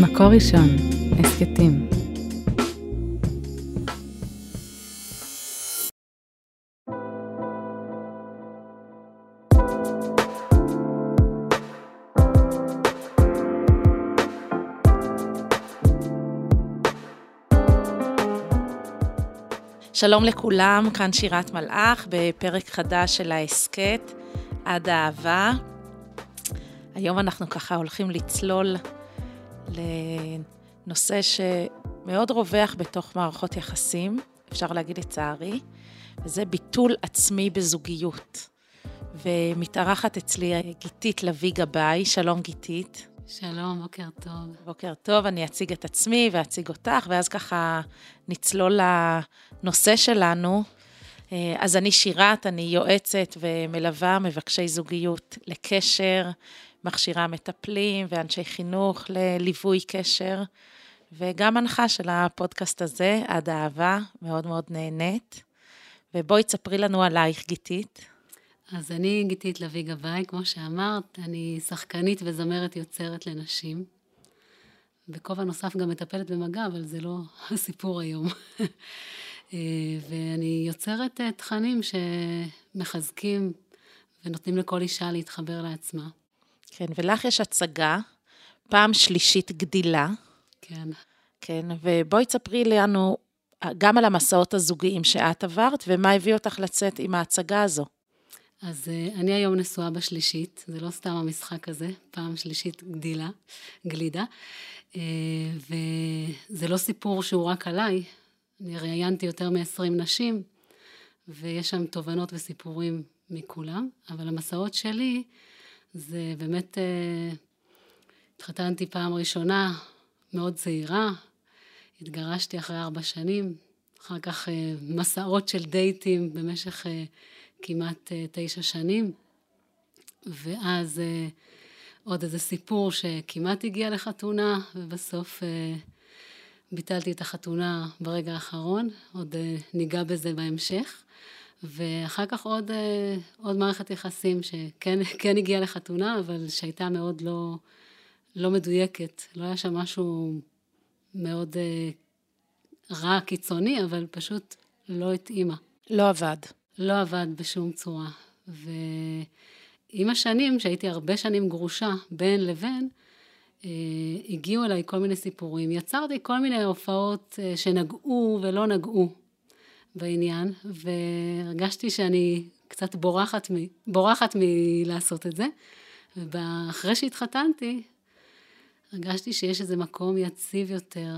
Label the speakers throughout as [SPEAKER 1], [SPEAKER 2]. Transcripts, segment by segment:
[SPEAKER 1] מקור ראשון, הסכתים.
[SPEAKER 2] שלום לכולם, כאן שירת מלאך בפרק חדש של ההסכת עד האהבה. היום אנחנו ככה הולכים לצלול לנושא שמאוד רווח בתוך מערכות יחסים, אפשר להגיד לצערי, וזה ביטול עצמי בזוגיות. ומתארחת אצלי גיתית לביא גבאי, שלום גיתית.
[SPEAKER 3] שלום, בוקר טוב.
[SPEAKER 2] בוקר טוב, אני אציג את עצמי ואציג אותך, ואז ככה נצלול לנושא שלנו. אז אני שירת, אני יועצת ומלווה מבקשי זוגיות לקשר, מכשירה מטפלים ואנשי חינוך לליווי קשר, וגם הנחה של הפודקאסט הזה, עד אהבה, מאוד מאוד נהנית. ובואי תספרי לנו עלייך, גיתית.
[SPEAKER 3] אז אני גיתית לביא גבאי, כמו שאמרת, אני שחקנית וזמרת יוצרת לנשים. בכובע נוסף גם מטפלת במגע, אבל זה לא הסיפור היום. ואני יוצרת אה, תכנים שמחזקים ונותנים לכל אישה להתחבר לעצמה.
[SPEAKER 2] כן, ולך יש הצגה, פעם שלישית גדילה.
[SPEAKER 3] כן.
[SPEAKER 2] כן, ובואי תספרי לנו גם על המסעות הזוגיים שאת עברת, ומה הביא אותך לצאת עם ההצגה הזו.
[SPEAKER 3] אז uh, אני היום נשואה בשלישית, זה לא סתם המשחק הזה, פעם שלישית גדילה, גלידה. Uh, וזה לא סיפור שהוא רק עליי, אני ראיינתי יותר מ-20 נשים, ויש שם תובנות וסיפורים מכולם, אבל המסעות שלי, זה באמת, uh, התחתנתי פעם ראשונה, מאוד צעירה, התגרשתי אחרי ארבע שנים, אחר כך uh, מסעות של דייטים במשך... Uh, כמעט תשע שנים, ואז עוד איזה סיפור שכמעט הגיע לחתונה, ובסוף ביטלתי את החתונה ברגע האחרון, עוד ניגע בזה בהמשך. ואחר כך עוד, uh, עוד מערכת יחסים שכן כן הגיעה לחתונה, אבל שהייתה מאוד לא, לא מדויקת. לא היה שם משהו מאוד uh, רע, קיצוני, אבל פשוט לא התאימה.
[SPEAKER 2] לא עבד.
[SPEAKER 3] לא עבד בשום צורה. ועם השנים, שהייתי הרבה שנים גרושה, בין לבין, אה, הגיעו אליי כל מיני סיפורים. יצרתי כל מיני הופעות אה, שנגעו ולא נגעו בעניין, והרגשתי שאני קצת בורחת, מ, בורחת מלעשות את זה. ואחרי שהתחתנתי, הרגשתי שיש איזה מקום יציב יותר.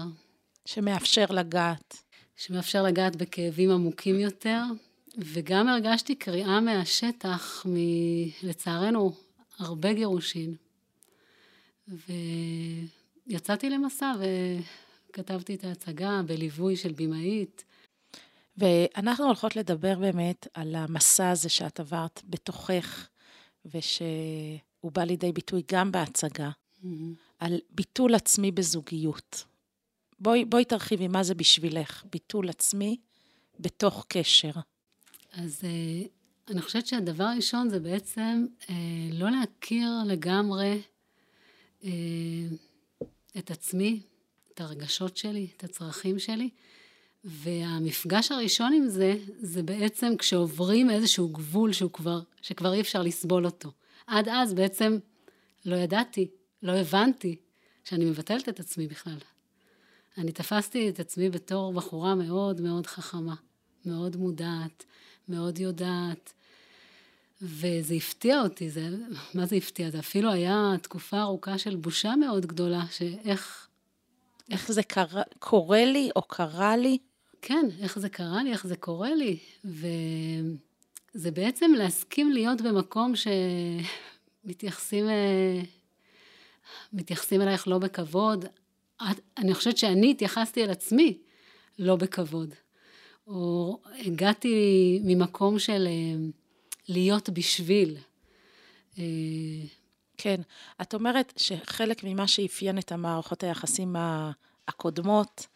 [SPEAKER 2] שמאפשר לגעת.
[SPEAKER 3] שמאפשר לגעת בכאבים עמוקים יותר, וגם הרגשתי קריאה מהשטח, מ... לצערנו, הרבה גירושין. ויצאתי למסע וכתבתי את ההצגה בליווי של במאית.
[SPEAKER 2] ואנחנו הולכות לדבר באמת על המסע הזה שאת עברת בתוכך, ושהוא בא לידי ביטוי גם בהצגה, mm-hmm. על ביטול עצמי בזוגיות. בואי, בואי תרחיבי מה זה בשבילך, ביטול עצמי בתוך קשר.
[SPEAKER 3] אז אה, אני חושבת שהדבר הראשון זה בעצם אה, לא להכיר לגמרי אה, את עצמי, את הרגשות שלי, את הצרכים שלי. והמפגש הראשון עם זה, זה בעצם כשעוברים איזשהו גבול שהוא כבר, שכבר אי אפשר לסבול אותו. עד אז בעצם לא ידעתי, לא הבנתי שאני מבטלת את עצמי בכלל. אני תפסתי את עצמי בתור בחורה מאוד מאוד חכמה, מאוד מודעת, מאוד יודעת. וזה הפתיע אותי, זה, מה זה הפתיע? זה אפילו היה תקופה ארוכה של בושה מאוד גדולה, שאיך...
[SPEAKER 2] איך זה קרה, קורה לי או קרה לי?
[SPEAKER 3] כן, איך זה קרה לי, איך זה קורה לי. וזה בעצם להסכים להיות במקום שמתייחסים אה, מתייחסים אלייך לא בכבוד. אני חושבת שאני התייחסתי אל עצמי לא בכבוד. או הגעתי ממקום של אה, להיות בשביל.
[SPEAKER 2] אה, כן, את אומרת שחלק ממה שאפיין את המערכות היחסים הקודמות,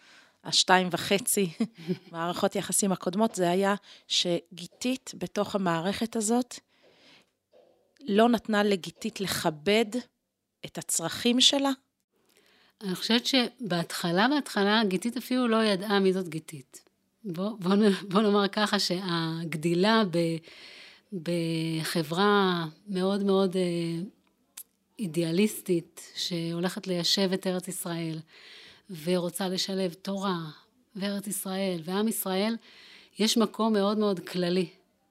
[SPEAKER 2] השתיים וחצי מערכות יחסים הקודמות, זה היה שגיתית בתוך המערכת הזאת לא נתנה לגיתית לכבד את הצרכים שלה?
[SPEAKER 3] אני חושבת שבהתחלה, בהתחלה, גיתית אפילו לא ידעה מי זאת גיתית. בוא, בוא, בוא נאמר ככה שהגדילה ב, בחברה מאוד מאוד אה, אידיאליסטית, שהולכת ליישב את ארץ ישראל, ורוצה לשלב תורה, וארץ ישראל, ועם ישראל, יש מקום מאוד מאוד כללי.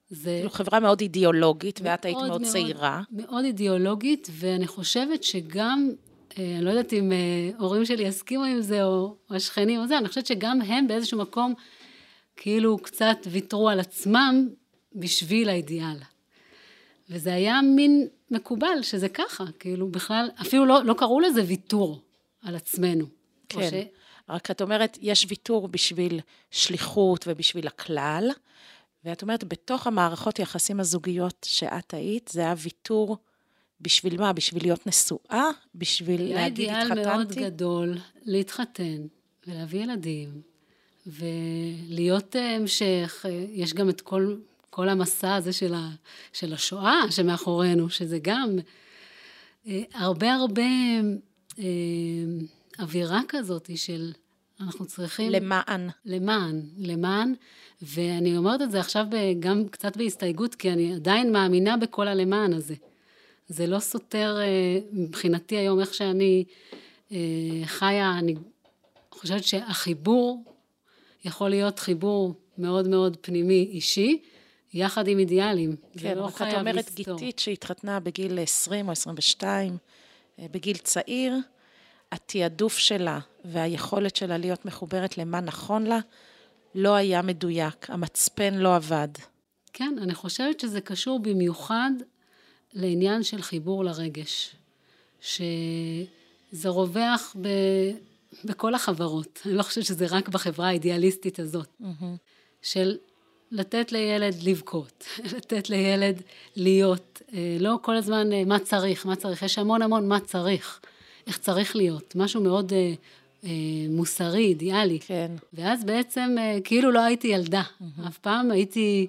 [SPEAKER 2] זה... כאילו חברה מאוד אידיאולוגית, ואת היית מאוד, מאוד צעירה.
[SPEAKER 3] מאוד אידיאולוגית, ואני חושבת שגם, אה, אני לא יודעת אם אה, הורים שלי יסכימו עם זה, או השכנים או זה, אני חושבת שגם הם באיזשהו מקום, כאילו קצת ויתרו על עצמם בשביל האידיאל. וזה היה מין מקובל שזה ככה, כאילו בכלל, אפילו לא, לא קראו לזה ויתור על עצמנו.
[SPEAKER 2] כן, ש... רק את אומרת, יש ויתור בשביל שליחות ובשביל הכלל, ואת אומרת, בתוך המערכות יחסים הזוגיות שאת היית, זה היה ויתור בשביל מה? בשביל להיות נשואה? בשביל להגיד התחתנתי?
[SPEAKER 3] היה אידיאל מאוד גדול להתחתן ולהביא ילדים ולהיות אה, המשך. אה, יש גם את כל, כל המסע הזה של, ה, של השואה שמאחורינו, שזה גם אה, הרבה הרבה אווירה כזאת של אנחנו צריכים...
[SPEAKER 2] למען.
[SPEAKER 3] למען, למען, ואני אומרת את זה עכשיו גם קצת בהסתייגות, כי אני עדיין מאמינה בכל הלמען הזה. זה לא סותר אה, מבחינתי היום איך שאני אה, חיה, אני חושבת שהחיבור יכול להיות חיבור מאוד מאוד פנימי אישי, יחד עם אידיאלים.
[SPEAKER 2] כן,
[SPEAKER 3] לא
[SPEAKER 2] רק את אומרת גיתית שהתחתנה בגיל 20 או 22, אה, בגיל צעיר, התעדוף שלה והיכולת שלה להיות מחוברת למה נכון לה, לא היה מדויק, המצפן לא עבד.
[SPEAKER 3] כן, אני חושבת שזה קשור במיוחד לעניין של חיבור לרגש, שזה רווח ב... בכל החברות, אני לא חושבת שזה רק בחברה האידיאליסטית הזאת, mm-hmm. של לתת לילד לבכות, לתת לילד להיות, אה, לא כל הזמן אה, מה צריך, מה צריך, יש המון המון מה צריך. איך צריך להיות, משהו מאוד אה, אה, מוסרי, אידיאלי.
[SPEAKER 2] כן.
[SPEAKER 3] ואז בעצם אה, כאילו לא הייתי ילדה, mm-hmm. אף פעם הייתי...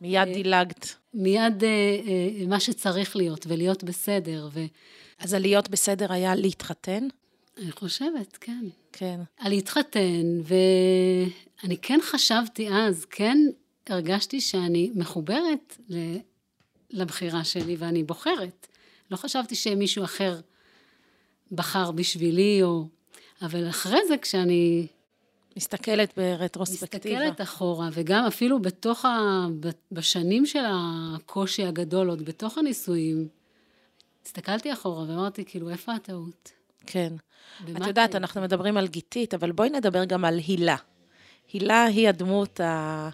[SPEAKER 2] מיד אה, דילגת.
[SPEAKER 3] מיד אה, אה, מה שצריך להיות, ולהיות בסדר. ו...
[SPEAKER 2] אז הלהיות בסדר היה להתחתן?
[SPEAKER 3] אני חושבת, כן.
[SPEAKER 2] כן.
[SPEAKER 3] על להתחתן, ואני כן חשבתי אז, כן הרגשתי שאני מחוברת לבחירה שלי ואני בוחרת. לא חשבתי שמישהו אחר בחר בשבילי, או... אבל אחרי זה, כשאני...
[SPEAKER 2] מסתכלת ברטרוספקטיבה.
[SPEAKER 3] מסתכלת אחורה, וגם אפילו בתוך ה... בשנים של הקושי הגדול, עוד בתוך הנישואים, הסתכלתי אחורה ואמרתי, כאילו, איפה הטעות?
[SPEAKER 2] כן. את יודעת, אנחנו מדברים על גיתית, אבל בואי נדבר גם על הילה. הילה היא הדמות ה...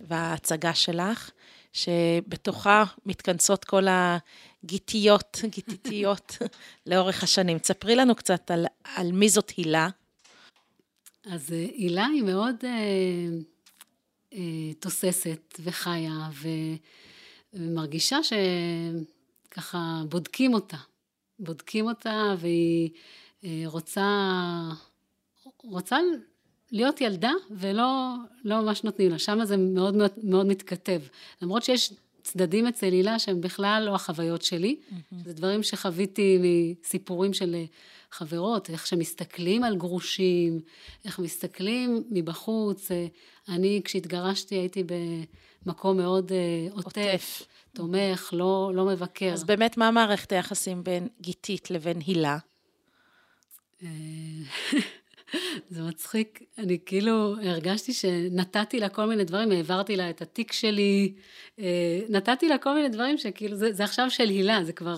[SPEAKER 2] וההצגה שלך, שבתוכה מתכנסות כל הגיתיות, גיתיתיות לאורך השנים. תספרי לנו קצת על, על מי זאת הילה.
[SPEAKER 3] אז אה, הילה היא מאוד אה, אה, תוססת וחיה, ומרגישה שככה בודקים אותה. בודקים אותה, והיא אה, רוצה, רוצה להיות ילדה ולא לא ממש נותנים לה, שם זה מאוד מאוד, מאוד מתכתב. למרות שיש צדדים אצל הילה שהם בכלל לא החוויות שלי, mm-hmm. זה דברים שחוויתי מסיפורים של חברות, איך שמסתכלים על גרושים, איך מסתכלים מבחוץ. אני כשהתגרשתי הייתי במקום מאוד אה, עוטף, עוטף. תומך, לא, לא מבקר.
[SPEAKER 2] אז באמת מה מערכת היחסים בין גיתית לבין הילה?
[SPEAKER 3] זה מצחיק, אני כאילו הרגשתי שנתתי לה כל מיני דברים, העברתי לה את התיק שלי, אה, נתתי לה כל מיני דברים שכאילו, זה, זה עכשיו של הילה, זה כבר,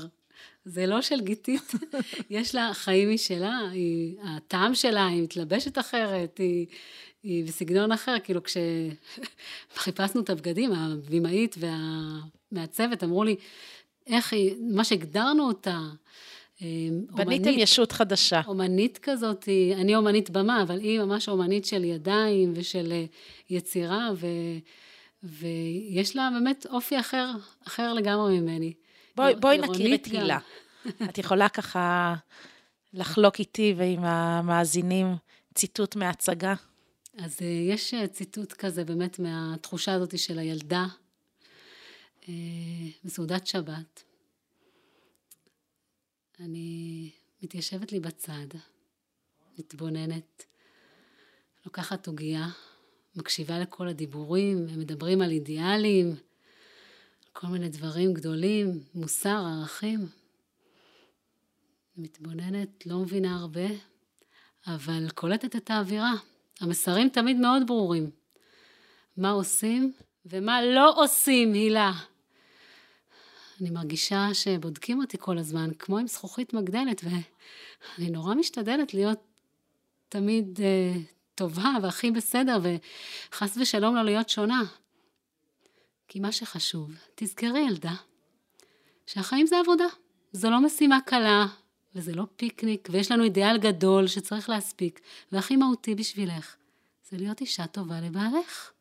[SPEAKER 3] זה לא של גיתית, יש לה חיים משלה, היא, הטעם שלה, היא מתלבשת אחרת, היא, היא בסגנון אחר, כאילו כשחיפשנו את הבגדים, הבימאית והמעצבת אמרו לי, איך היא, מה שהגדרנו אותה,
[SPEAKER 2] בניתם ישות חדשה.
[SPEAKER 3] אומנית כזאת, אני אומנית במה, אבל היא ממש אומנית של ידיים ושל אה, יצירה, ו, ויש לה באמת אופי אחר, אחר לגמרי ממני.
[SPEAKER 2] בואי, בואי נכיר את הילה. את יכולה ככה לחלוק איתי ועם המאזינים ציטוט מההצגה?
[SPEAKER 3] אז אה, יש אה, ציטוט כזה באמת מהתחושה הזאת של הילדה בסעודת שבת. אני מתיישבת לי בצד, מתבוננת, לוקחת עוגייה, מקשיבה לכל הדיבורים, הם מדברים על אידיאלים, כל מיני דברים גדולים, מוסר, ערכים. מתבוננת, לא מבינה הרבה, אבל קולטת את האווירה. המסרים תמיד מאוד ברורים. מה עושים ומה לא עושים, הילה. אני מרגישה שבודקים אותי כל הזמן, כמו עם זכוכית מגדלת, ואני נורא משתדלת להיות תמיד uh, טובה והכי בסדר, וחס ושלום לא להיות שונה. כי מה שחשוב, תזכרי ילדה, שהחיים זה עבודה. זו לא משימה קלה, וזה לא פיקניק, ויש לנו אידיאל גדול שצריך להספיק, והכי מהותי בשבילך, זה להיות אישה טובה לבעלך.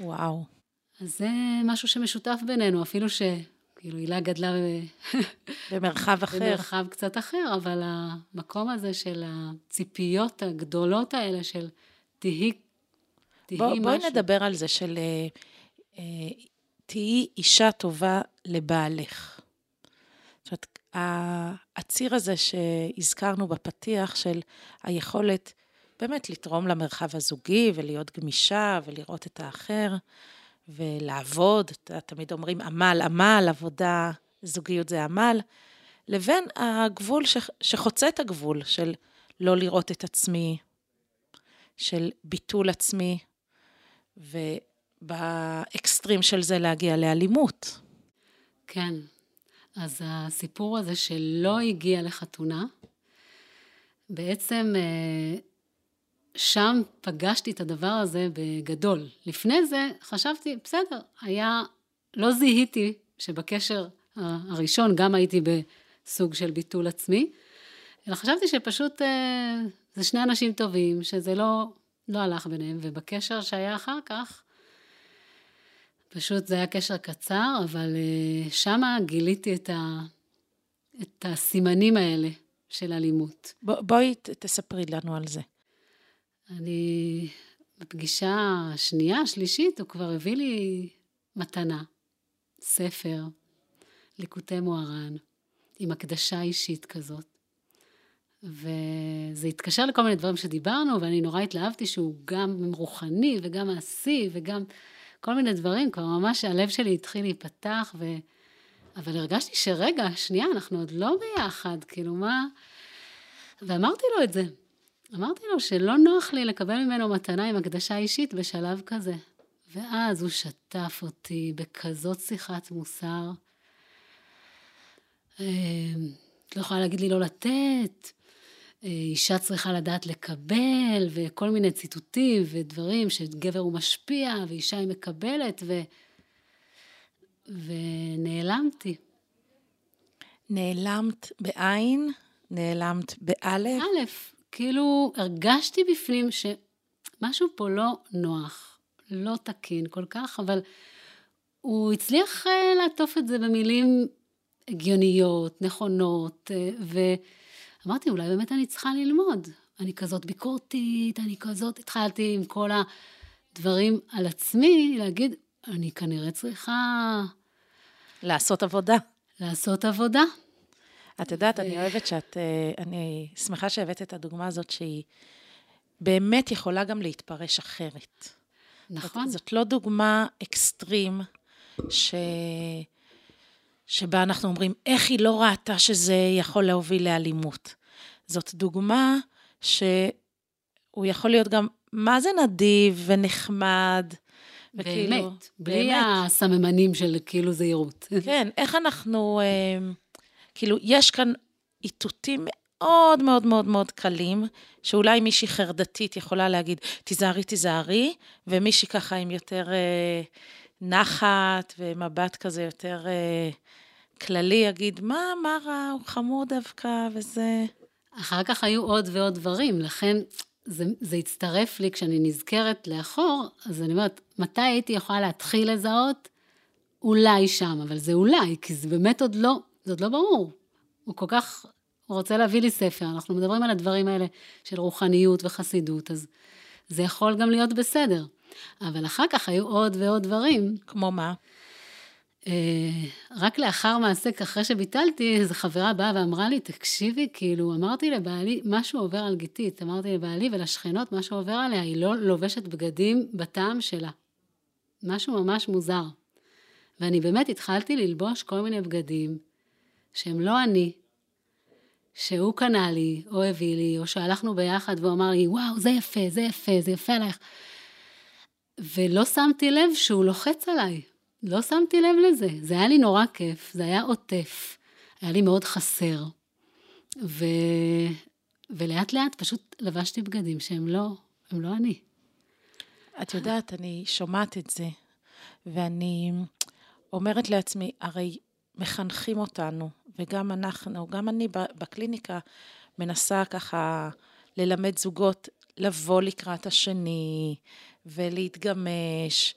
[SPEAKER 2] וואו.
[SPEAKER 3] אז זה משהו שמשותף בינינו, אפילו שכאילו הילה גדלה
[SPEAKER 2] במרחב אחר.
[SPEAKER 3] במרחב קצת אחר, אבל המקום הזה של הציפיות הגדולות האלה של תהי,
[SPEAKER 2] תהי בוא, משהו. בואי נדבר על זה של אה, אה, תהיי אישה טובה לבעלך. זאת אומרת, הציר הזה שהזכרנו בפתיח של היכולת באמת לתרום למרחב הזוגי ולהיות גמישה ולראות את האחר ולעבוד, תמיד אומרים עמל, עמל, עבודה, זוגיות זה עמל, לבין הגבול ש, שחוצה את הגבול של לא לראות את עצמי, של ביטול עצמי, ובאקסטרים של זה להגיע לאלימות.
[SPEAKER 3] כן, אז הסיפור הזה שלא הגיע לחתונה, בעצם אה, שם פגשתי את הדבר הזה בגדול. לפני זה חשבתי, בסדר, היה, לא זיהיתי שבקשר הראשון גם הייתי בסוג של ביטול עצמי, אלא חשבתי שפשוט אה, זה שני אנשים טובים, שזה לא, לא הלך ביניהם, ובקשר שהיה אחר כך, פשוט זה היה קשר קצר, אבל uh, שמה גיליתי את, ה, את הסימנים האלה של אלימות.
[SPEAKER 2] בואי תספרי לנו על זה.
[SPEAKER 3] אני, בפגישה השנייה, השלישית, הוא כבר הביא לי מתנה, ספר, ליקוטי מוהר"ן, עם הקדשה אישית כזאת. וזה התקשר לכל מיני דברים שדיברנו, ואני נורא התלהבתי שהוא גם רוחני וגם מעשי וגם כל מיני דברים, כבר ממש הלב שלי התחיל להיפתח, ו... אבל הרגשתי שרגע, שנייה, אנחנו עוד לא ביחד, כאילו מה... ואמרתי לו את זה. אמרתי לו שלא נוח לי לקבל ממנו מתנה עם הקדשה אישית בשלב כזה. ואז הוא שטף אותי בכזאת שיחת מוסר. אה, לא יכולה להגיד לי לא לתת, אה, אישה צריכה לדעת לקבל, וכל מיני ציטוטים ודברים שגבר הוא משפיע, ואישה היא מקבלת, ו... ונעלמתי.
[SPEAKER 2] נעלמת בעין? נעלמת באלף?
[SPEAKER 3] אלף. כאילו, הרגשתי בפנים שמשהו פה לא נוח, לא תקין כל כך, אבל הוא הצליח אה, לעטוף את זה במילים הגיוניות, נכונות, אה, ו... אמרתי, אולי באמת אני צריכה ללמוד. אני כזאת ביקורתית, אני כזאת, התחלתי עם כל הדברים על עצמי, להגיד, אני כנראה צריכה...
[SPEAKER 2] לעשות עבודה.
[SPEAKER 3] לעשות עבודה.
[SPEAKER 2] את יודעת. אני אוהבת שאת, אה, אני שמחה שהבאת את הדוגמה הזאת שהיא באמת יכולה גם להתפרש אחרת.
[SPEAKER 3] נכון.
[SPEAKER 2] זאת, זאת לא דוגמה אקסטרים, ש... שבה אנחנו אומרים, איך היא לא ראתה שזה יכול להוביל לאלימות. זאת דוגמה שהוא יכול להיות גם, מה זה נדיב ונחמד,
[SPEAKER 3] וכאילו... באמת, בלי באמת. הסממנים של כאילו זהירות.
[SPEAKER 2] כן, איך אנחנו, אה, כאילו, יש כאן איתותים מאוד מאוד מאוד מאוד קלים, שאולי מישהי חרדתית יכולה להגיד, תיזהרי, תיזהרי, ומישהי ככה עם יותר אה, נחת ומבט כזה יותר... אה, כללי יגיד, מה, מה רע, הוא חמוד דווקא, וזה...
[SPEAKER 3] אחר כך היו עוד ועוד דברים, לכן זה, זה הצטרף לי כשאני נזכרת לאחור, אז אני אומרת, מתי הייתי יכולה להתחיל לזהות? אולי שם, אבל זה אולי, כי זה באמת עוד לא, זה עוד לא ברור. הוא כל כך, רוצה להביא לי ספר, אנחנו מדברים על הדברים האלה של רוחניות וחסידות, אז זה יכול גם להיות בסדר. אבל אחר כך היו עוד ועוד דברים.
[SPEAKER 2] כמו מה?
[SPEAKER 3] רק לאחר מעשה, אחרי שביטלתי, איזו חברה באה ואמרה לי, תקשיבי, כאילו, אמרתי לבעלי, משהו עובר על גיתית, אמרתי לבעלי ולשכנות, משהו עובר עליה, היא לא לובשת בגדים בטעם שלה. משהו ממש מוזר. ואני באמת התחלתי ללבוש כל מיני בגדים שהם לא אני, שהוא קנה לי, או הביא לי, או שהלכנו ביחד והוא אמר לי, וואו, זה יפה, זה יפה, זה יפה עלייך. ולא שמתי לב שהוא לוחץ עליי. לא שמתי לב לזה. זה היה לי נורא כיף, זה היה עוטף, היה לי מאוד חסר. ו... ולאט לאט פשוט לבשתי בגדים שהם לא, הם לא אני.
[SPEAKER 2] את יודעת, אני שומעת את זה, ואני אומרת לעצמי, הרי מחנכים אותנו, וגם אנחנו, גם אני בקליניקה מנסה ככה ללמד זוגות לבוא לקראת השני, ולהתגמש,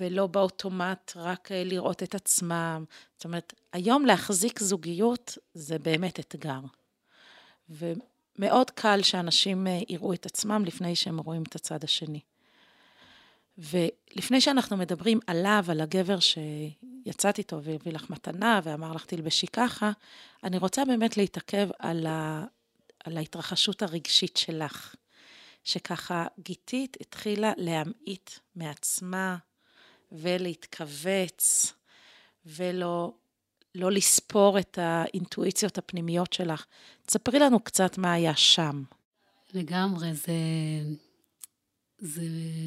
[SPEAKER 2] ולא באוטומט רק אה, לראות את עצמם. זאת אומרת, היום להחזיק זוגיות זה באמת אתגר. ומאוד קל שאנשים אה, יראו את עצמם לפני שהם רואים את הצד השני. ולפני שאנחנו מדברים עליו, על הגבר שיצאת איתו והביא לך מתנה ואמר לך תלבשי ככה, אני רוצה באמת להתעכב על, ה... על ההתרחשות הרגשית שלך. שככה גיתית התחילה להמעיט מעצמה ולהתכווץ ולא לא לספור את האינטואיציות הפנימיות שלך. תספרי לנו קצת מה היה שם.
[SPEAKER 3] לגמרי, זה, זה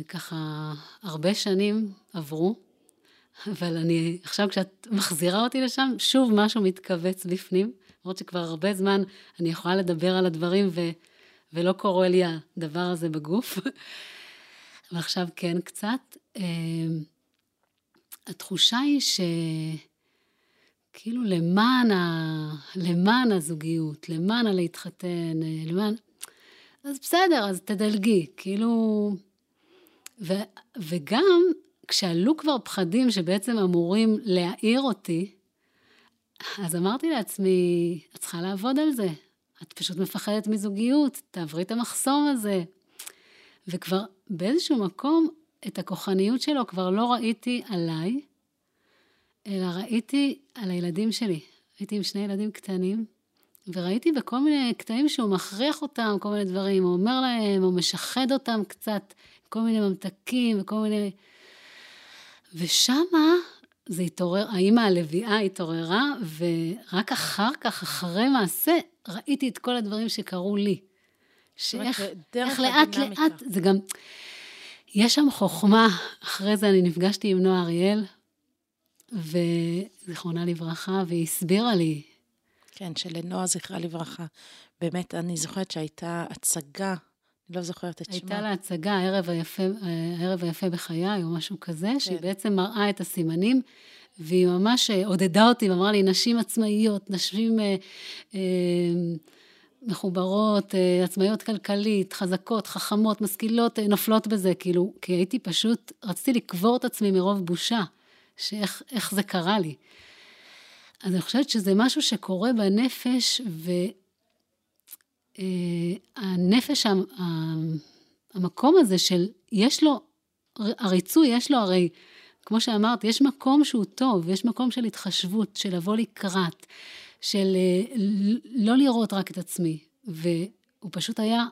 [SPEAKER 3] ככה, הרבה שנים עברו, אבל אני, עכשיו כשאת מחזירה אותי לשם, שוב משהו מתכווץ בפנים, למרות שכבר הרבה זמן אני יכולה לדבר על הדברים ו... ולא קורה לי הדבר הזה בגוף. אבל עכשיו כן קצת. אמ, התחושה היא שכאילו למען, ה... למען הזוגיות, למען הלהתחתן, למען... אז בסדר, אז תדלגי, כאילו... ו... וגם כשעלו כבר פחדים שבעצם אמורים להעיר אותי, אז אמרתי לעצמי, את צריכה לעבוד על זה. את פשוט מפחדת מזוגיות, תעברי את המחסום הזה. וכבר באיזשהו מקום, את הכוחניות שלו כבר לא ראיתי עליי, אלא ראיתי על הילדים שלי. הייתי עם שני ילדים קטנים, וראיתי בכל מיני קטעים שהוא מכריח אותם, כל מיני דברים, הוא אומר להם, הוא משחד אותם קצת, כל מיני ממתקים וכל מיני... ושמה זה התעורר, האימא הלוויה התעוררה, ורק אחר כך, אחרי מעשה, ראיתי את כל הדברים שקרו לי. שאיך איך לאט לאט, זה גם, יש שם חוכמה, אחרי זה אני נפגשתי עם נועה אריאל, וזיכרונה לברכה, והיא הסבירה לי.
[SPEAKER 2] כן, שלנועה זכרה לברכה. באמת, אני זוכרת שהייתה הצגה, אני לא זוכרת את שמה.
[SPEAKER 3] הייתה לה הצגה, הערב היפה, הערב היפה בחיי, או משהו כזה, כן. שהיא בעצם מראה את הסימנים. והיא ממש עודדה אותי ואמרה לי, נשים עצמאיות, נשים אה, אה, מחוברות, אה, עצמאיות כלכלית, חזקות, חכמות, משכילות, אה, נופלות בזה, כאילו, כי הייתי פשוט, רציתי לקבור את עצמי מרוב בושה, שאיך זה קרה לי. אז אני חושבת שזה משהו שקורה בנפש, והנפש, אה, המקום הזה של, יש לו, הריצוי, יש לו הרי כמו שאמרת, יש מקום שהוא טוב, יש מקום של התחשבות, של לבוא לקראת, של אה, לא לראות רק את עצמי. והוא פשוט היה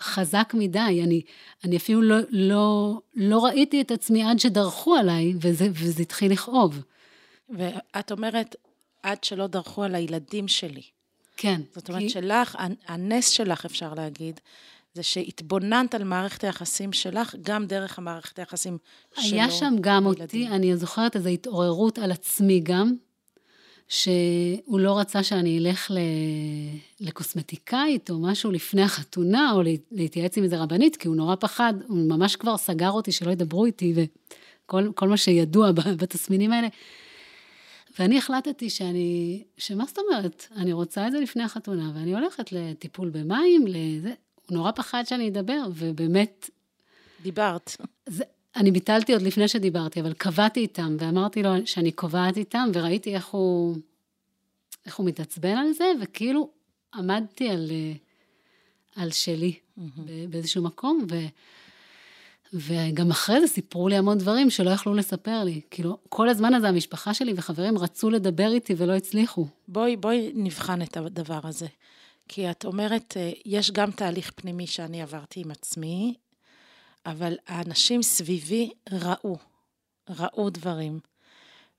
[SPEAKER 3] חזק מדי, אני, אני אפילו לא, לא, לא ראיתי את עצמי עד שדרכו עליי, וזה, וזה התחיל לכאוב.
[SPEAKER 2] ואת אומרת, עד שלא דרכו על הילדים שלי.
[SPEAKER 3] כן.
[SPEAKER 2] זאת אומרת כי... שלך, הנס שלך, אפשר להגיד, זה שהתבוננת על מערכת היחסים שלך, גם דרך המערכת היחסים שלו.
[SPEAKER 3] היה שם גם הילדים. אותי, אני זוכרת איזו התעוררות על עצמי גם, שהוא לא רצה שאני אלך ל... לקוסמטיקאית או משהו לפני החתונה, או להתייעץ עם איזה רבנית, כי הוא נורא פחד, הוא ממש כבר סגר אותי שלא ידברו איתי, וכל מה שידוע בתסמינים האלה. ואני החלטתי שאני, שמה זאת אומרת, אני רוצה את זה לפני החתונה, ואני הולכת לטיפול במים, לזה, הוא נורא פחד שאני אדבר, ובאמת...
[SPEAKER 2] דיברת.
[SPEAKER 3] זה, אני ביטלתי עוד לפני שדיברתי, אבל קבעתי איתם, ואמרתי לו שאני קובעת איתם, וראיתי איך הוא, איך הוא מתעצבן על זה, וכאילו עמדתי על, על שלי mm-hmm. באיזשהו מקום, ו, וגם אחרי זה סיפרו לי המון דברים שלא יכלו לספר לי. כאילו, כל הזמן הזה המשפחה שלי וחברים רצו לדבר איתי ולא הצליחו.
[SPEAKER 2] בואי, בואי נבחן את הדבר הזה. כי את אומרת, אה, יש גם תהליך פנימי שאני עברתי עם עצמי, אבל האנשים סביבי ראו, ראו דברים.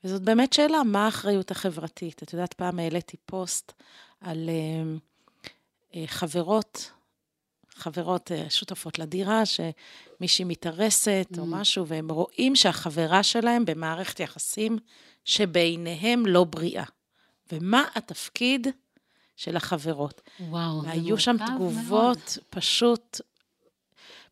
[SPEAKER 2] וזאת באמת שאלה, מה האחריות החברתית? את יודעת, פעם העליתי פוסט על אה, אה, חברות, חברות אה, שותפות לדירה, שמישהי מתארסת mm. או משהו, והם רואים שהחברה שלהם במערכת יחסים שבעיניהם לא בריאה. ומה התפקיד של החברות?
[SPEAKER 3] וואו, זה
[SPEAKER 2] והיו שם תגובות מאוד. פשוט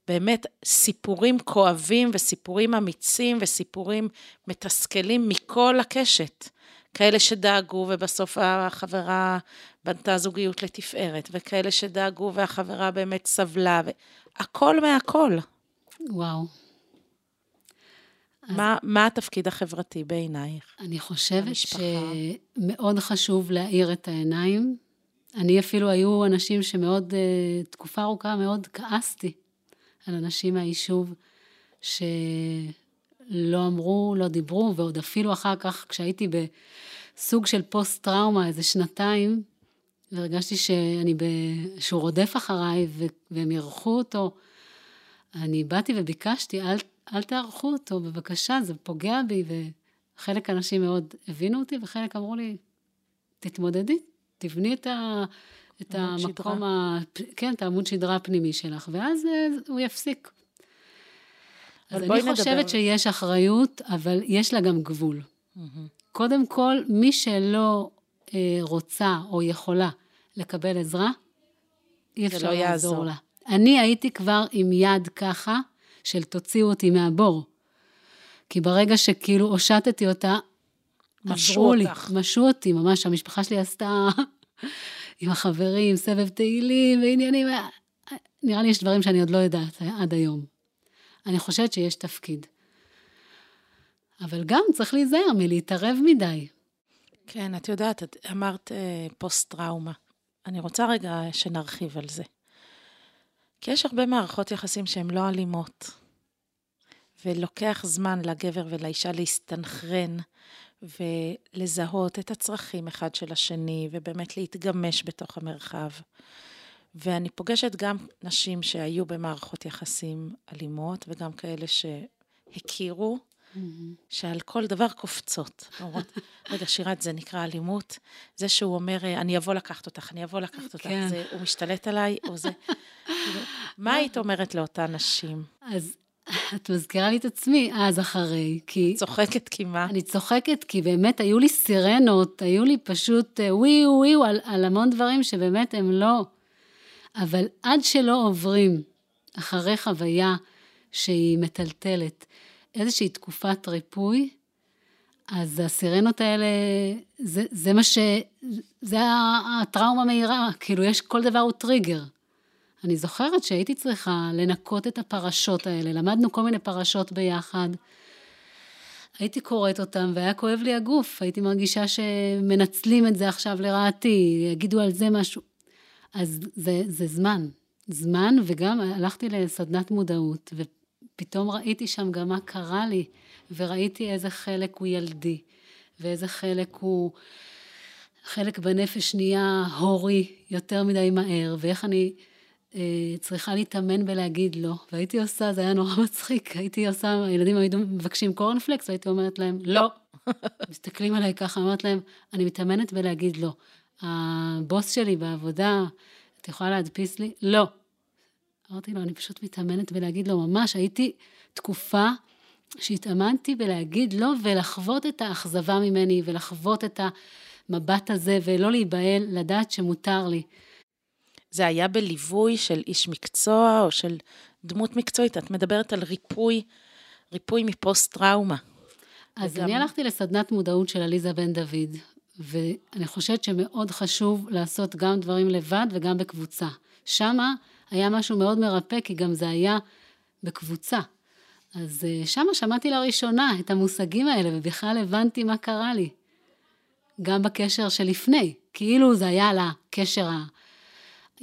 [SPEAKER 2] באמת סיפורים כואבים וסיפורים אמיצים וסיפורים מתסכלים מכל הקשת. כאלה שדאגו ובסוף החברה בנתה זוגיות לתפארת, וכאלה שדאגו והחברה באמת סבלה, הכל מהכל.
[SPEAKER 3] וואו.
[SPEAKER 2] מה. מה התפקיד החברתי בעינייך?
[SPEAKER 3] אני חושבת המשפחה? שמאוד חשוב להאיר את העיניים. אני אפילו, היו אנשים שמאוד, אה, תקופה ארוכה מאוד כעסתי על אנשים מהיישוב שלא אמרו, לא דיברו, ועוד אפילו אחר כך, כשהייתי בסוג של פוסט-טראומה, איזה שנתיים, והרגשתי שאני ב... שהוא רודף אחריי והם אירחו אותו, אני באתי וביקשתי, אל, אל תערכו אותו, בבקשה, זה פוגע בי, וחלק אנשים מאוד הבינו אותי, וחלק אמרו לי, תתמודדי, תבני את ה... את המקום, ה... כן, את העמוד שדרה הפנימי שלך, ואז אה, הוא יפסיק. אז אני נדבר. חושבת שיש אחריות, אבל יש לה גם גבול. Mm-hmm. קודם כל, מי שלא אה, רוצה או יכולה לקבל עזרה, אי אפשר לא לעזור לה. אני הייתי כבר עם יד ככה, של תוציאו אותי מהבור. כי ברגע שכאילו הושטתי אותה, עזרו לי, משו אותי, ממש, המשפחה שלי עשתה עם החברים, סבב תהילים ועניינים, נראה לי יש דברים שאני עוד לא יודעת עד היום. אני חושבת שיש תפקיד. אבל גם צריך להיזהר מלהתערב מדי.
[SPEAKER 2] כן, את יודעת, את אמרת אה, פוסט-טראומה. אני רוצה רגע שנרחיב על זה. כי יש הרבה מערכות יחסים שהן לא אלימות, ולוקח זמן לגבר ולאישה להסתנכרן ולזהות את הצרכים אחד של השני, ובאמת להתגמש בתוך המרחב. ואני פוגשת גם נשים שהיו במערכות יחסים אלימות, וגם כאלה שהכירו, mm-hmm. שעל כל דבר קופצות. אומרות, רגע, שירת, זה נקרא אלימות? זה שהוא אומר, אני אבוא לקחת אותך, אני אבוא לקחת אותך, כן. זה, הוא משתלט עליי, או זה... מה היית אומרת לאותן נשים?
[SPEAKER 3] אז את מזכירה לי את עצמי אז אחרי, כי...
[SPEAKER 2] צוחקת כי מה?
[SPEAKER 3] אני צוחקת כי באמת היו לי סירנות, היו לי פשוט אה, ווי ווי על, על המון דברים שבאמת הם לא. אבל עד שלא עוברים אחרי חוויה שהיא מטלטלת, איזושהי תקופת ריפוי, אז הסירנות האלה, זה, זה מה ש... זה הטראומה מהירה, כאילו יש, כל דבר הוא טריגר. אני זוכרת שהייתי צריכה לנקות את הפרשות האלה, למדנו כל מיני פרשות ביחד. הייתי קוראת אותם והיה כואב לי הגוף, הייתי מרגישה שמנצלים את זה עכשיו לרעתי, יגידו על זה משהו. אז זה, זה זמן, זמן, וגם הלכתי לסדנת מודעות, ופתאום ראיתי שם גם מה קרה לי, וראיתי איזה חלק הוא ילדי, ואיזה חלק הוא... חלק בנפש נהיה הורי יותר מדי מהר, ואיך אני אה, צריכה להתאמן בלהגיד לא. והייתי עושה, זה היה נורא מצחיק, הייתי עושה, הילדים היו מבקשים קורנפלקס, והייתי אומרת להם, לא. מסתכלים עליי ככה, אומרת להם, אני מתאמנת בלהגיד לא. הבוס שלי בעבודה, את יכולה להדפיס לי? לא. אמרתי לו, אני פשוט מתאמנת בלהגיד לא, ממש, הייתי תקופה שהתאמנתי בלהגיד לא ולחוות את האכזבה ממני ולחוות את המבט הזה ולא להיבהל, לדעת שמותר לי.
[SPEAKER 2] זה היה בליווי של איש מקצוע או של דמות מקצועית? את מדברת על ריפוי, ריפוי מפוסט-טראומה.
[SPEAKER 3] אז וגם... אני הלכתי לסדנת מודעות של עליזה בן דוד, ואני חושבת שמאוד חשוב לעשות גם דברים לבד וגם בקבוצה. שמה היה משהו מאוד מרפא, כי גם זה היה בקבוצה. אז אה, שמה שמעתי לראשונה את המושגים האלה, ובכלל הבנתי מה קרה לי. גם בקשר שלפני, כאילו זה היה על הקשר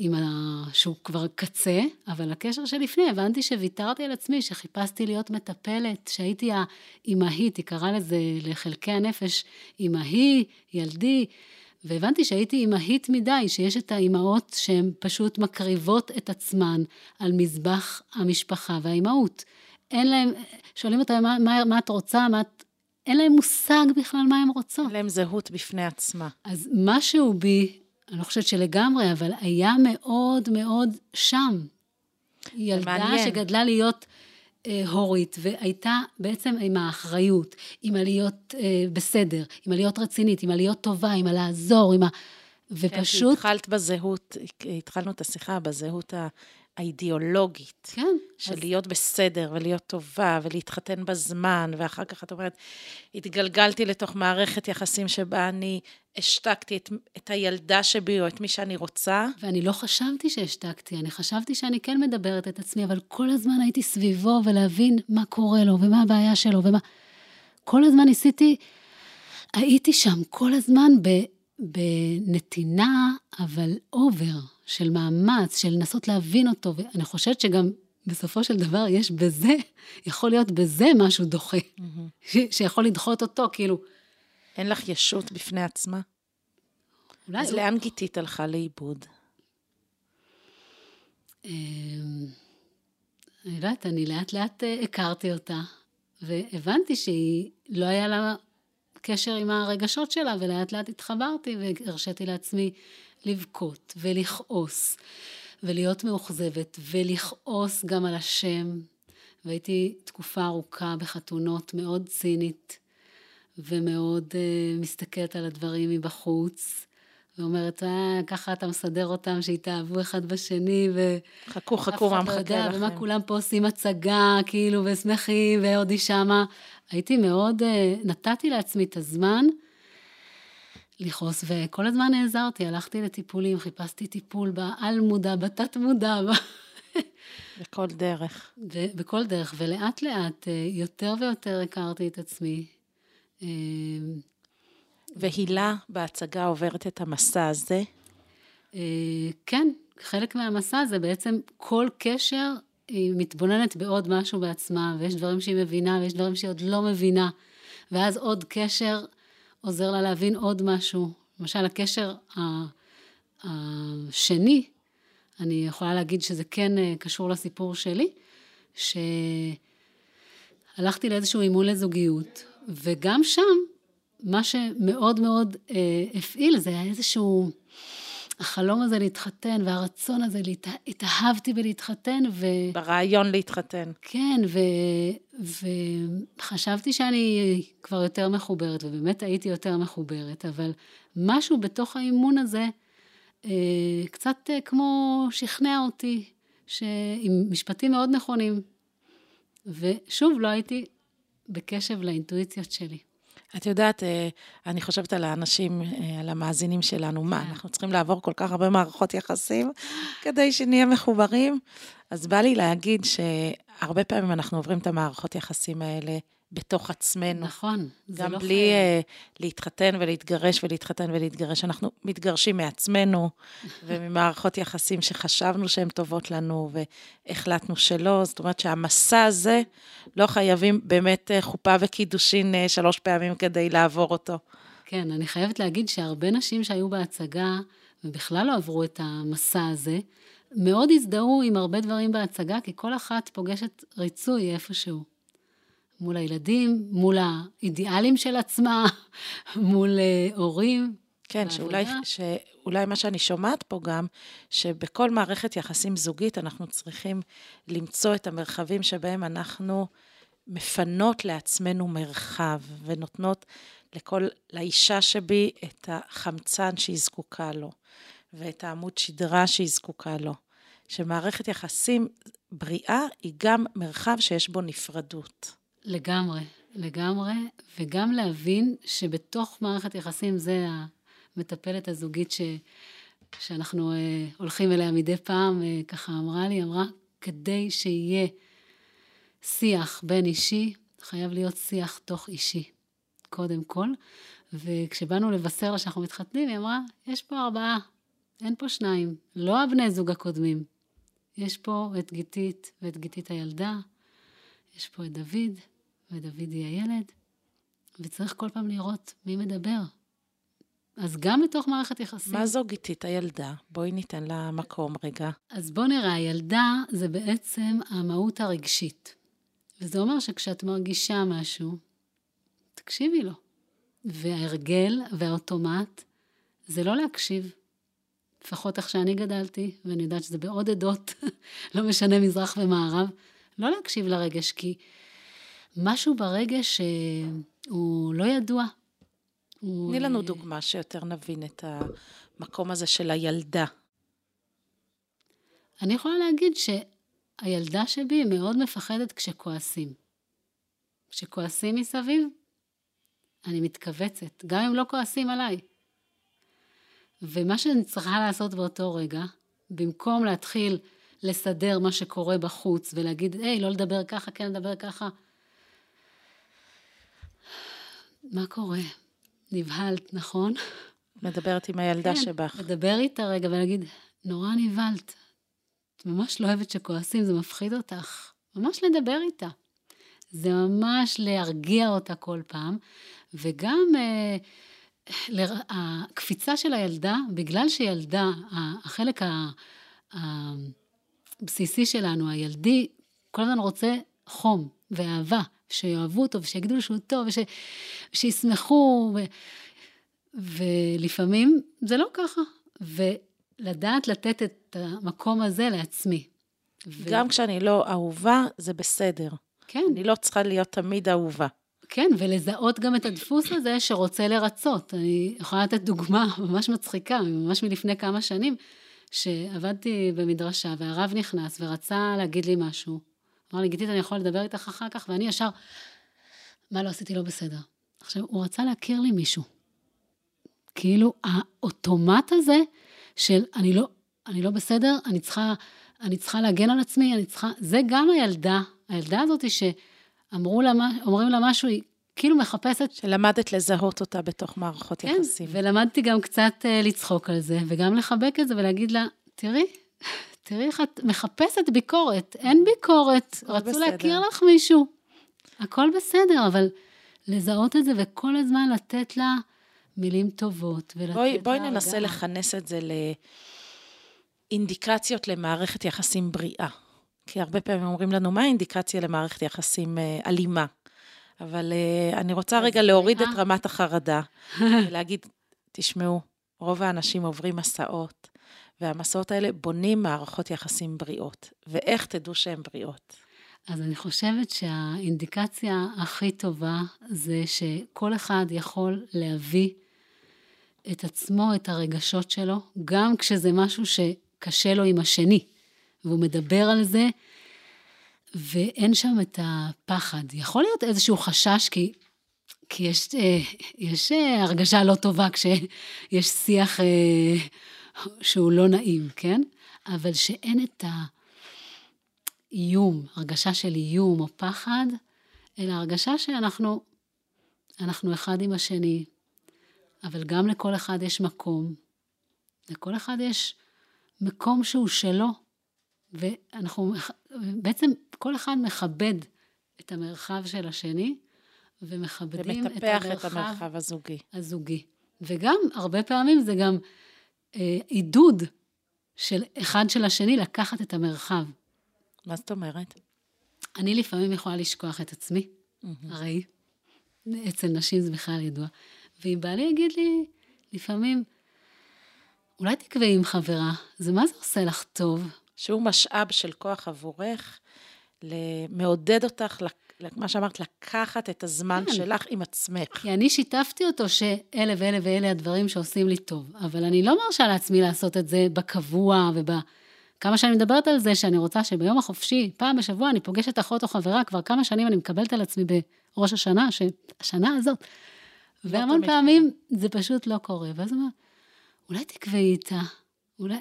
[SPEAKER 3] עם ה... שהוא כבר קצה, אבל הקשר שלפני, הבנתי שוויתרתי על עצמי, שחיפשתי להיות מטפלת, שהייתי האימהית, היא קראה לזה לחלקי הנפש, אימהי, ילדי, והבנתי שהייתי אימהית מדי, שיש את האימהות שהן פשוט מקריבות את עצמן על מזבח המשפחה והאימהות. אין להם, שואלים אותם מה, מה, מה את רוצה, מה את... אין להם מושג בכלל מה הן רוצות.
[SPEAKER 2] אין להם זהות בפני עצמה.
[SPEAKER 3] אז משהו בי, אני לא חושבת שלגמרי, אבל היה מאוד מאוד שם. ילדה מעניין. שגדלה להיות אה, הורית, והייתה בעצם עם האחריות, עם הלהיות אה, בסדר, עם הלהיות רצינית, עם הלהיות טובה, עם הלעזור, עם ה...
[SPEAKER 2] ופשוט... כן, התחלת בזהות, התחלנו את השיחה בזהות האידיאולוגית.
[SPEAKER 3] כן.
[SPEAKER 2] של אז... להיות בסדר, ולהיות טובה, ולהתחתן בזמן, ואחר כך את אומרת, התגלגלתי לתוך מערכת יחסים שבה אני השתקתי את, את הילדה שבי, או את מי שאני רוצה.
[SPEAKER 3] ואני לא חשבתי שהשתקתי, אני חשבתי שאני כן מדברת את עצמי, אבל כל הזמן הייתי סביבו, ולהבין מה קורה לו, ומה הבעיה שלו, ומה... כל הזמן ניסיתי, הייתי שם כל הזמן ב... בנתינה, אבל אובר, של מאמץ, של לנסות להבין אותו, ואני חושבת שגם בסופו של דבר יש בזה, יכול להיות בזה משהו דוחה, mm-hmm. שיכול לדחות אותו, כאילו...
[SPEAKER 2] אין לך ישות בפני עצמה? אולי... אז לא. לאן גיתית הלכה לאיבוד?
[SPEAKER 3] אמ, אני יודעת, אני לאט לאט אה, הכרתי אותה, והבנתי שהיא, לא היה לה קשר עם הרגשות שלה, ולאט לאט התחברתי והרשיתי לעצמי לבכות ולכעוס ולהיות מאוכזבת ולכעוס גם על השם. והייתי תקופה ארוכה בחתונות מאוד צינית ומאוד uh, מסתכלת על הדברים מבחוץ. ואומרת, אה, ככה אתה מסדר אותם, שיתאהבו אחד בשני, ו...
[SPEAKER 2] חכו, חכו, מה מחכה לכם.
[SPEAKER 3] ומה כולם פה עושים הצגה, כאילו, ושמחים, ועוד היא שמה. הייתי מאוד, אה, נתתי לעצמי את הזמן לכעוס, וכל הזמן נעזרתי, הלכתי לטיפולים, חיפשתי טיפול בעל מודע, בתת מודע.
[SPEAKER 2] בכל דרך.
[SPEAKER 3] בכל דרך, ולאט לאט אה, יותר ויותר הכרתי את עצמי. אה,
[SPEAKER 2] והילה בהצגה עוברת את המסע הזה?
[SPEAKER 3] כן, חלק מהמסע זה בעצם כל קשר היא מתבוננת בעוד משהו בעצמה, ויש דברים שהיא מבינה, ויש דברים שהיא עוד לא מבינה, ואז עוד קשר עוזר לה להבין עוד משהו. למשל, הקשר השני, אני יכולה להגיד שזה כן אה, קשור לסיפור שלי, שהלכתי לאיזשהו אימון לזוגיות, וגם שם, מה שמאוד מאוד אה, הפעיל זה היה איזשהו... החלום הזה להתחתן והרצון הזה, להת... התאהבתי בלהתחתן ו...
[SPEAKER 2] ברעיון להתחתן.
[SPEAKER 3] כן, ו... וחשבתי שאני כבר יותר מחוברת, ובאמת הייתי יותר מחוברת, אבל משהו בתוך האימון הזה אה, קצת אה, כמו שכנע אותי, ש... עם משפטים מאוד נכונים. ושוב, לא הייתי בקשב לאינטואיציות שלי.
[SPEAKER 2] את יודעת, אה, אני חושבת על האנשים, אה, על המאזינים שלנו, מה, כן. אנחנו צריכים לעבור כל כך הרבה מערכות יחסים כדי שנהיה מחוברים? אז בא לי להגיד שהרבה פעמים אנחנו עוברים את המערכות יחסים האלה בתוך עצמנו.
[SPEAKER 3] נכון,
[SPEAKER 2] זה לא חייב. גם בלי uh, להתחתן ולהתגרש ולהתחתן ולהתגרש, אנחנו מתגרשים מעצמנו וממערכות יחסים שחשבנו שהן טובות לנו והחלטנו שלא. זאת אומרת שהמסע הזה, לא חייבים באמת uh, חופה וקידושין uh, שלוש פעמים כדי לעבור אותו.
[SPEAKER 3] כן, אני חייבת להגיד שהרבה נשים שהיו בהצגה ובכלל לא עברו את המסע הזה, מאוד הזדהו עם הרבה דברים בהצגה, כי כל אחת פוגשת ריצוי איפשהו. מול הילדים, מול האידיאלים של עצמה, מול אה, הורים.
[SPEAKER 2] כן, שאולי, שאולי מה שאני שומעת פה גם, שבכל מערכת יחסים זוגית אנחנו צריכים למצוא את המרחבים שבהם אנחנו מפנות לעצמנו מרחב ונותנות לכל, לאישה שבי את החמצן שהיא זקוקה לו, ואת העמוד שדרה שהיא זקוקה לו. שמערכת יחסים בריאה היא גם מרחב שיש בו נפרדות.
[SPEAKER 3] לגמרי, לגמרי, וגם להבין שבתוך מערכת יחסים זה המטפלת הזוגית ש, שאנחנו אה, הולכים אליה מדי פעם, אה, ככה אמרה לי, אמרה, כדי שיהיה שיח בין אישי, חייב להיות שיח תוך אישי, קודם כל. וכשבאנו לבשר לה שאנחנו מתחתנים, היא אמרה, יש פה ארבעה, אין פה שניים, לא הבני זוג הקודמים. יש פה את גיתית ואת גיתית הילדה, יש פה את דוד, ודוד היא הילד, וצריך כל פעם לראות מי מדבר. אז גם בתוך מערכת יחסים...
[SPEAKER 2] מה זו גיתית הילדה? בואי ניתן לה מקום רגע.
[SPEAKER 3] אז בוא נראה, הילדה זה בעצם המהות הרגשית. וזה אומר שכשאת מרגישה משהו, תקשיבי לו. וההרגל והאוטומט זה לא להקשיב. לפחות איך שאני גדלתי, ואני יודעת שזה בעוד עדות, לא משנה מזרח ומערב, לא להקשיב לרגש, כי משהו ברגש אה, הוא לא ידוע.
[SPEAKER 2] תני לנו דוגמה שיותר נבין את המקום הזה של הילדה.
[SPEAKER 3] אני יכולה להגיד שהילדה שבי מאוד מפחדת כשכועסים. כשכועסים מסביב, אני מתכווצת, גם אם לא כועסים עליי. ומה שאני צריכה לעשות באותו רגע, במקום להתחיל לסדר מה שקורה בחוץ ולהגיד, היי, לא לדבר ככה, כן לדבר ככה, מה קורה? נבהלת, נכון?
[SPEAKER 2] מדברת עם הילדה
[SPEAKER 3] כן,
[SPEAKER 2] שבך.
[SPEAKER 3] לדבר איתה רגע ולהגיד, נורא נבהלת. את ממש לא אוהבת שכועסים, זה מפחיד אותך. ממש לדבר איתה. זה ממש להרגיע אותה כל פעם, וגם אה, ל... הקפיצה של הילדה, בגלל שילדה, החלק הבסיסי שלנו, הילדי, כל הזמן רוצה חום ואהבה, שיאהבו אותו ושיגידו לו שהוא טוב ושישמחו, ו... ולפעמים זה לא ככה. ולדעת לתת את המקום הזה לעצמי.
[SPEAKER 2] גם ו... כשאני לא אהובה, זה בסדר.
[SPEAKER 3] כן.
[SPEAKER 2] אני לא צריכה להיות תמיד אהובה.
[SPEAKER 3] כן, ולזהות גם את הדפוס הזה שרוצה לרצות. אני יכולה לתת דוגמה ממש מצחיקה, ממש מלפני כמה שנים, שעבדתי במדרשה והרב נכנס ורצה להגיד לי משהו. אמר לי, גיתית, אני יכול לדבר איתך אחר כך? ואני ישר, מה לא עשיתי לא בסדר? עכשיו, הוא רצה להכיר לי מישהו. כאילו, האוטומט הזה של אני לא, אני לא בסדר, אני צריכה, אני צריכה להגן על עצמי, אני צריכה... זה גם הילדה, הילדה הזאת שאמרו לה, אומרים לה משהו, היא כאילו מחפשת...
[SPEAKER 2] שלמדת לזהות אותה בתוך מערכות
[SPEAKER 3] כן,
[SPEAKER 2] יחסים.
[SPEAKER 3] כן, ולמדתי גם קצת uh, לצחוק על זה, וגם לחבק את זה ולהגיד לה, תראי, תראי איך את מחפשת ביקורת, אין ביקורת, רצו בסדר. להכיר לך מישהו. הכל בסדר, אבל לזהות את זה וכל הזמן לתת לה מילים טובות ולתת
[SPEAKER 2] בואי,
[SPEAKER 3] לה...
[SPEAKER 2] בואי ננסה רגע. לכנס את זה לאינדיקציות למערכת יחסים בריאה. כי הרבה פעמים אומרים לנו, מה האינדיקציה למערכת יחסים אה, אלימה? אבל אה, אני רוצה רגע להוריד את רמת החרדה, ולהגיד, תשמעו, רוב האנשים עוברים מסעות, והמסעות האלה בונים מערכות יחסים בריאות. ואיך תדעו שהן בריאות?
[SPEAKER 3] אז אני חושבת שהאינדיקציה הכי טובה זה שכל אחד יכול להביא את עצמו, את הרגשות שלו, גם כשזה משהו שקשה לו עם השני, והוא מדבר על זה, ואין שם את הפחד. יכול להיות איזשהו חשש, כי, כי יש, אה, יש אה, הרגשה לא טובה כשיש שיח אה, שהוא לא נעים, כן? אבל שאין את האיום, הרגשה של איום או פחד, אלא הרגשה שאנחנו אנחנו אחד עם השני, אבל גם לכל אחד יש מקום. לכל אחד יש מקום שהוא שלו, ואנחנו, בעצם כל אחד מכבד את המרחב של השני, ומכבדים את המרחב,
[SPEAKER 2] את המרחב הזוגי.
[SPEAKER 3] הזוגי. וגם, הרבה פעמים זה גם אה, עידוד של אחד של השני לקחת את המרחב.
[SPEAKER 2] מה זאת אומרת?
[SPEAKER 3] אני לפעמים יכולה לשכוח את עצמי, mm-hmm. הרי אצל נשים זה בכלל ידוע. ואם בעלי יגיד לי, לפעמים, אולי תקבעי עם חברה, זה מה זה עושה לך טוב?
[SPEAKER 2] שהוא משאב של כוח עבורך, מעודד אותך, מה שאמרת, לקחת את הזמן כן. שלך עם עצמך.
[SPEAKER 3] כי אני שיתפתי אותו שאלה ואלה ואלה הדברים שעושים לי טוב, אבל אני לא מרשה לעצמי לעשות את זה בקבוע וב... כמה שאני מדברת על זה, שאני רוצה שביום החופשי, פעם בשבוע אני פוגשת אחות או חברה, כבר כמה שנים אני מקבלת על עצמי בראש השנה, שהשנה הזאת. לא והמון פעמים זה פשוט לא קורה. ואז הוא אומר, אולי תקבעי איתה, אולי...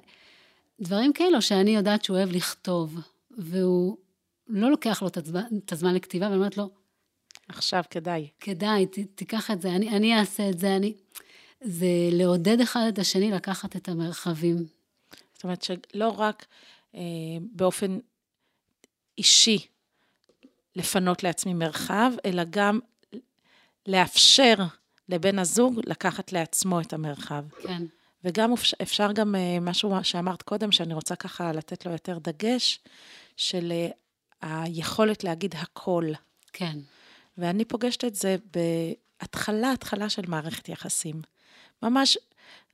[SPEAKER 3] דברים כאלו שאני יודעת שהוא אוהב לכתוב, והוא לא לוקח לו את הזמן, לכתיבה, ואני אומרת לו,
[SPEAKER 2] עכשיו כדאי.
[SPEAKER 3] כדאי, ת, תיקח את זה, אני, אני אעשה את זה, אני... זה לעודד אחד את השני לקחת את המרחבים.
[SPEAKER 2] זאת אומרת שלא רק אה, באופן אישי לפנות לעצמי מרחב, אלא גם לאפשר לבן הזוג לקחת לעצמו את המרחב.
[SPEAKER 3] כן.
[SPEAKER 2] וגם אפשר גם אה, משהו שאמרת קודם, שאני רוצה ככה לתת לו יותר דגש, של אה, היכולת להגיד הכל.
[SPEAKER 3] כן.
[SPEAKER 2] ואני פוגשת את זה בהתחלה, התחלה של מערכת יחסים. ממש,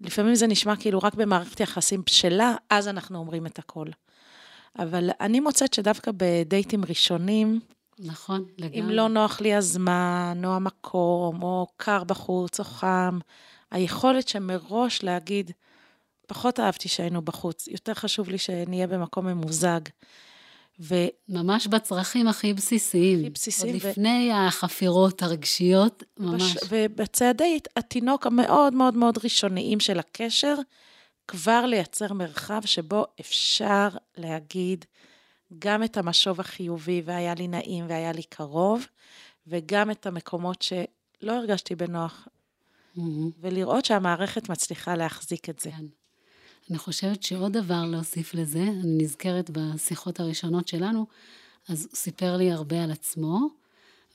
[SPEAKER 2] לפעמים זה נשמע כאילו רק במערכת יחסים בשלה, אז אנחנו אומרים את הכל. אבל אני מוצאת שדווקא בדייטים ראשונים,
[SPEAKER 3] נכון, לגמרי.
[SPEAKER 2] אם לא נוח לי הזמן, או המקום, או קר בחוץ, או חם, היכולת שמראש להגיד, פחות אהבתי שהיינו בחוץ, יותר חשוב לי שנהיה במקום ממוזג.
[SPEAKER 3] ו... ממש בצרכים הכי בסיסיים.
[SPEAKER 2] הכי בסיסיים.
[SPEAKER 3] עוד ו... לפני החפירות הרגשיות, ממש.
[SPEAKER 2] בש... ובצעדי התינוק המאוד מאוד מאוד ראשוניים של הקשר, כבר לייצר מרחב שבו אפשר להגיד גם את המשוב החיובי, והיה לי נעים והיה לי קרוב, וגם את המקומות שלא הרגשתי בנוח, mm-hmm. ולראות שהמערכת מצליחה להחזיק את זה. כן.
[SPEAKER 3] אני חושבת שעוד דבר להוסיף לזה, אני נזכרת בשיחות הראשונות שלנו, אז הוא סיפר לי הרבה על עצמו,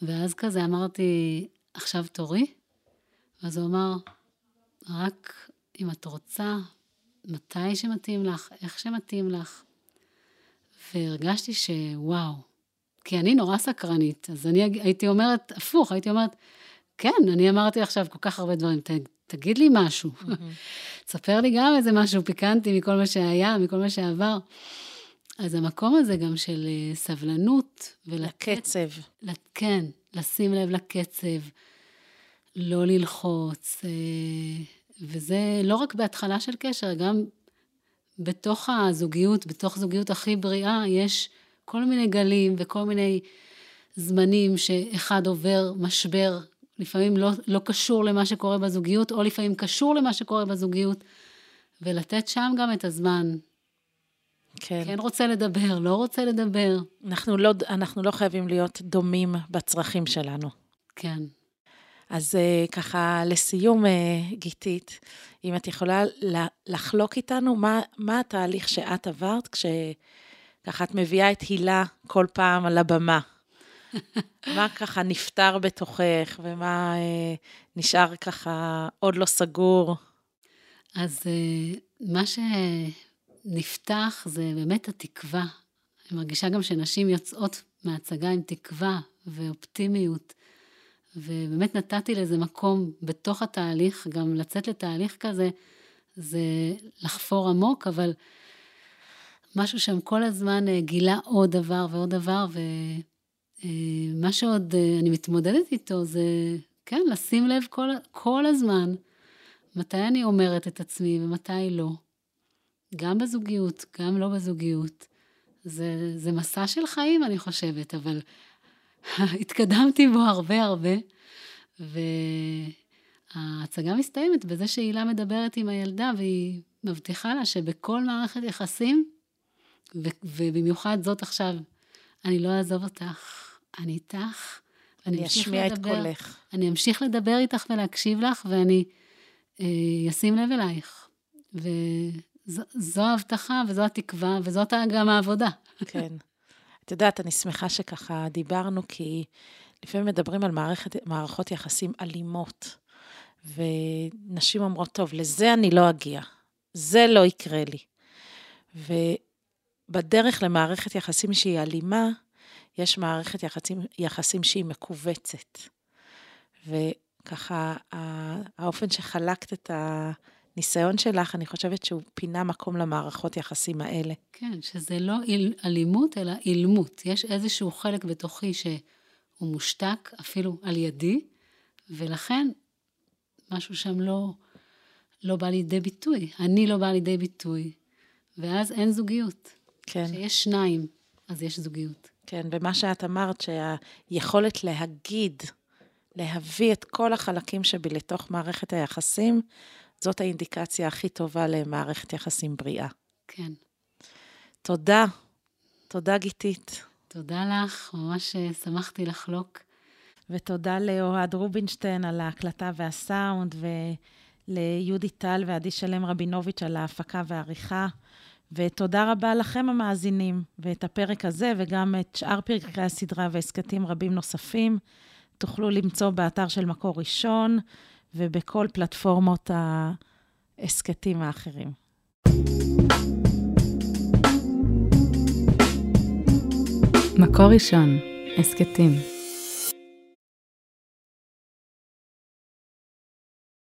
[SPEAKER 3] ואז כזה אמרתי, עכשיו תורי? ואז הוא אמר, רק אם את רוצה, מתי שמתאים לך, איך שמתאים לך. והרגשתי שוואו, כי אני נורא סקרנית, אז אני הייתי אומרת, הפוך, הייתי אומרת, כן, אני אמרתי עכשיו כל כך הרבה דברים, ת, תגיד לי משהו. תספר לי גם איזה משהו פיקנטי מכל מה שהיה, מכל מה שעבר. אז המקום הזה גם של אה, סבלנות
[SPEAKER 2] ולקצב.
[SPEAKER 3] כן, לשים לב לקצב, לא ללחוץ, אה, וזה לא רק בהתחלה של קשר, גם בתוך הזוגיות, בתוך זוגיות הכי בריאה, יש כל מיני גלים וכל מיני זמנים שאחד עובר משבר, לפעמים לא, לא קשור למה שקורה בזוגיות, או לפעמים קשור למה שקורה בזוגיות, ולתת שם גם את הזמן. כן. כן רוצה לדבר, לא רוצה לדבר.
[SPEAKER 2] אנחנו לא, אנחנו לא חייבים להיות דומים בצרכים שלנו.
[SPEAKER 3] כן.
[SPEAKER 2] אז אה, ככה, לסיום, אה, גיתית, אם את יכולה לחלוק איתנו מה, מה התהליך שאת עברת כשככה את מביאה את הילה כל פעם על הבמה. מה ככה נפתר בתוכך, ומה אה, נשאר ככה עוד לא סגור?
[SPEAKER 3] אז אה, מה שנפתח זה באמת התקווה. אני מרגישה גם שנשים יוצאות מההצגה עם תקווה ואופטימיות. ובאמת נתתי לזה מקום בתוך התהליך, גם לצאת לתהליך כזה, זה לחפור עמוק, אבל משהו שם כל הזמן אה, גילה עוד דבר ועוד דבר, אה, שעוד אה, אני מתמודדת איתו זה, כן, לשים לב כל, כל הזמן מתי אני אומרת את עצמי ומתי לא. גם בזוגיות, גם לא בזוגיות. זה, זה מסע של חיים, אני חושבת, אבל התקדמתי בו הרבה הרבה, וההצגה מסתיימת בזה שהילה מדברת עם הילדה והיא מבטיחה לה שבכל מערכת יחסים, ובמיוחד זאת עכשיו, אני לא אעזוב אותך, אני איתך,
[SPEAKER 2] אני אשמיע את קולך.
[SPEAKER 3] אני אמשיך לדבר איתך ולהקשיב לך, ואני אה, אשים לב אלייך. וזו ההבטחה, וזו התקווה, וזאת גם העבודה.
[SPEAKER 2] כן. את יודעת, אני שמחה שככה דיברנו, כי לפעמים מדברים על מערכת, מערכות יחסים אלימות, ונשים אומרות, טוב, לזה אני לא אגיע, זה לא יקרה לי. ובדרך למערכת יחסים שהיא אלימה, יש מערכת יחסים, יחסים שהיא מכווצת. וככה, האופן שחלקת את ה... הניסיון שלך, אני חושבת שהוא פינה מקום למערכות יחסים האלה.
[SPEAKER 3] כן, שזה לא אלימות, אלא אילמות. יש איזשהו חלק בתוכי שהוא מושתק, אפילו על ידי, ולכן משהו שם לא, לא בא לידי ביטוי. אני לא באה לידי ביטוי, ואז אין זוגיות. כן. כשיש שניים, אז יש זוגיות.
[SPEAKER 2] כן, ומה שאת אמרת, שהיכולת להגיד, להביא את כל החלקים שבי לתוך מערכת היחסים, זאת האינדיקציה הכי טובה למערכת יחסים בריאה.
[SPEAKER 3] כן.
[SPEAKER 2] תודה. תודה, גיתית.
[SPEAKER 3] תודה לך, ממש אה, שמחתי לחלוק.
[SPEAKER 2] ותודה לאוהד רובינשטיין על ההקלטה והסאונד, ליהודי טל ועדי שלם רבינוביץ' על ההפקה והעריכה. ותודה רבה לכם המאזינים, ואת הפרק הזה וגם את שאר פרקי הסדרה והסכתים רבים נוספים תוכלו למצוא באתר של מקור ראשון ובכל פלטפורמות ההסכתים האחרים.
[SPEAKER 1] מקור ראשון, הסכתים.